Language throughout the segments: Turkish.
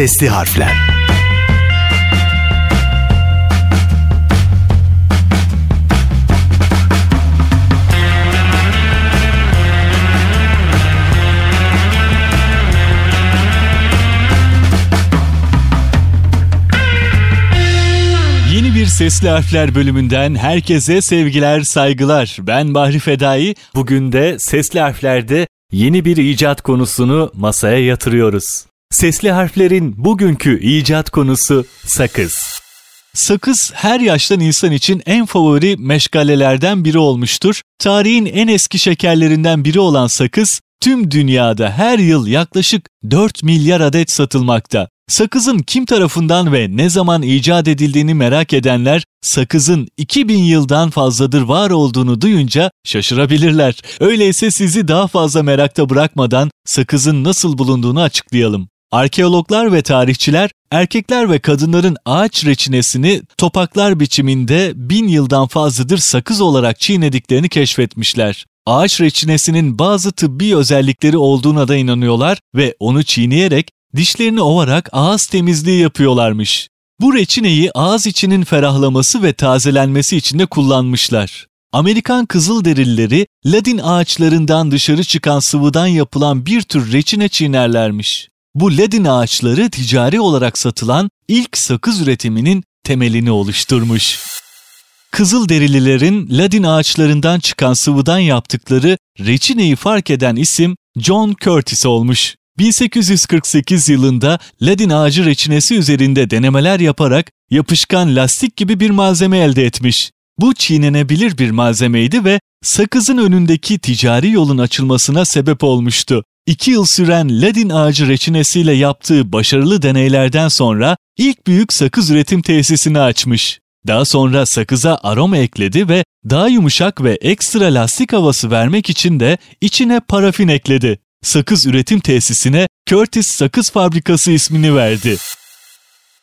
Sesli harfler. Yeni bir Sesli Harfler bölümünden herkese sevgiler, saygılar. Ben Bahri Fedai. Bugün de Sesli Harfler'de yeni bir icat konusunu masaya yatırıyoruz. Sesli harflerin bugünkü icat konusu sakız. Sakız her yaştan insan için en favori meşgalelerden biri olmuştur. Tarihin en eski şekerlerinden biri olan sakız tüm dünyada her yıl yaklaşık 4 milyar adet satılmakta. Sakızın kim tarafından ve ne zaman icat edildiğini merak edenler sakızın 2000 yıldan fazladır var olduğunu duyunca şaşırabilirler. Öyleyse sizi daha fazla merakta bırakmadan sakızın nasıl bulunduğunu açıklayalım. Arkeologlar ve tarihçiler erkekler ve kadınların ağaç reçinesini topaklar biçiminde bin yıldan fazladır sakız olarak çiğnediklerini keşfetmişler. Ağaç reçinesinin bazı tıbbi özellikleri olduğuna da inanıyorlar ve onu çiğneyerek dişlerini ovarak ağız temizliği yapıyorlarmış. Bu reçineyi ağız içinin ferahlaması ve tazelenmesi için de kullanmışlar. Amerikan Kızılderilileri ladin ağaçlarından dışarı çıkan sıvıdan yapılan bir tür reçine çiğnerlermiş. Bu ladin ağaçları ticari olarak satılan ilk sakız üretiminin temelini oluşturmuş. Kızılderililerin ladin ağaçlarından çıkan sıvıdan yaptıkları reçineyi fark eden isim John Curtis olmuş. 1848 yılında ladin ağacı reçinesi üzerinde denemeler yaparak yapışkan lastik gibi bir malzeme elde etmiş. Bu çiğnenebilir bir malzemeydi ve sakızın önündeki ticari yolun açılmasına sebep olmuştu. İki yıl süren ladin ağacı reçinesiyle yaptığı başarılı deneylerden sonra ilk büyük sakız üretim tesisini açmış. Daha sonra sakıza aroma ekledi ve daha yumuşak ve ekstra lastik havası vermek için de içine parafin ekledi. Sakız üretim tesisine Curtis Sakız Fabrikası ismini verdi.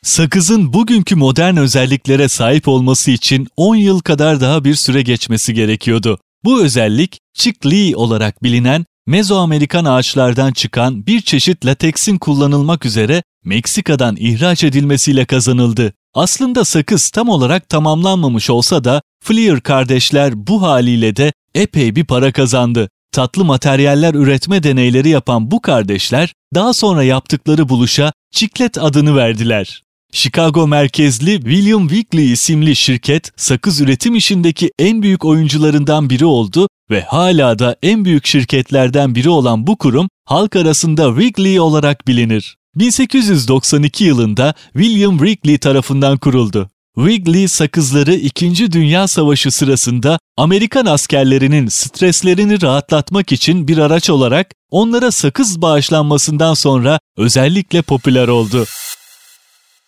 Sakızın bugünkü modern özelliklere sahip olması için 10 yıl kadar daha bir süre geçmesi gerekiyordu. Bu özellik chicklee olarak bilinen Mezoamerikan ağaçlardan çıkan bir çeşit lateksin kullanılmak üzere Meksika'dan ihraç edilmesiyle kazanıldı. Aslında sakız tam olarak tamamlanmamış olsa da Fleer kardeşler bu haliyle de epey bir para kazandı. Tatlı materyaller üretme deneyleri yapan bu kardeşler daha sonra yaptıkları buluşa çiklet adını verdiler. Chicago merkezli William Wrigley isimli şirket sakız üretim işindeki en büyük oyuncularından biri oldu ve hala da en büyük şirketlerden biri olan bu kurum halk arasında Wrigley olarak bilinir. 1892 yılında William Wrigley tarafından kuruldu. Wrigley sakızları 2. Dünya Savaşı sırasında Amerikan askerlerinin streslerini rahatlatmak için bir araç olarak onlara sakız bağışlanmasından sonra özellikle popüler oldu.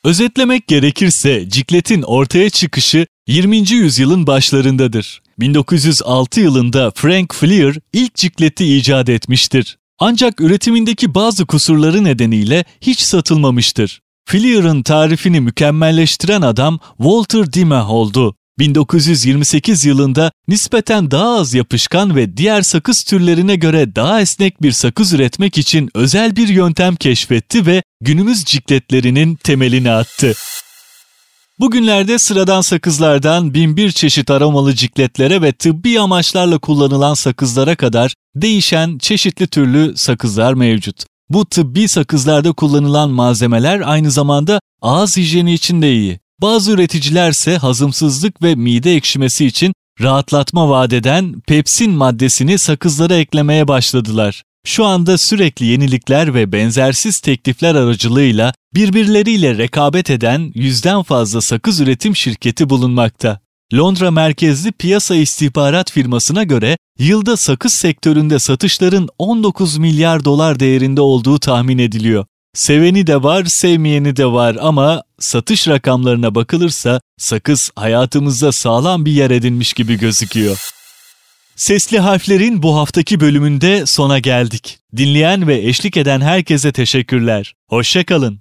Özetlemek gerekirse cikletin ortaya çıkışı 20. yüzyılın başlarındadır. 1906 yılında Frank Fleer ilk cikleti icat etmiştir. Ancak üretimindeki bazı kusurları nedeniyle hiç satılmamıştır. Fleer'ın tarifini mükemmelleştiren adam Walter Dimah oldu. 1928 yılında nispeten daha az yapışkan ve diğer sakız türlerine göre daha esnek bir sakız üretmek için özel bir yöntem keşfetti ve günümüz cikletlerinin temelini attı. Bugünlerde sıradan sakızlardan binbir çeşit aromalı cikletlere ve tıbbi amaçlarla kullanılan sakızlara kadar değişen çeşitli türlü sakızlar mevcut. Bu tıbbi sakızlarda kullanılan malzemeler aynı zamanda ağız hijyeni için de iyi. Bazı üreticiler ise hazımsızlık ve mide ekşimesi için rahatlatma vadeden pepsin maddesini sakızlara eklemeye başladılar. Şu anda sürekli yenilikler ve benzersiz teklifler aracılığıyla birbirleriyle rekabet eden yüzden fazla sakız üretim şirketi bulunmakta. Londra merkezli piyasa istihbarat firmasına göre yılda sakız sektöründe satışların 19 milyar dolar değerinde olduğu tahmin ediliyor. Seveni de var, sevmeyeni de var ama satış rakamlarına bakılırsa sakız hayatımızda sağlam bir yer edinmiş gibi gözüküyor. Sesli harflerin bu haftaki bölümünde sona geldik. Dinleyen ve eşlik eden herkese teşekkürler. Hoşçakalın.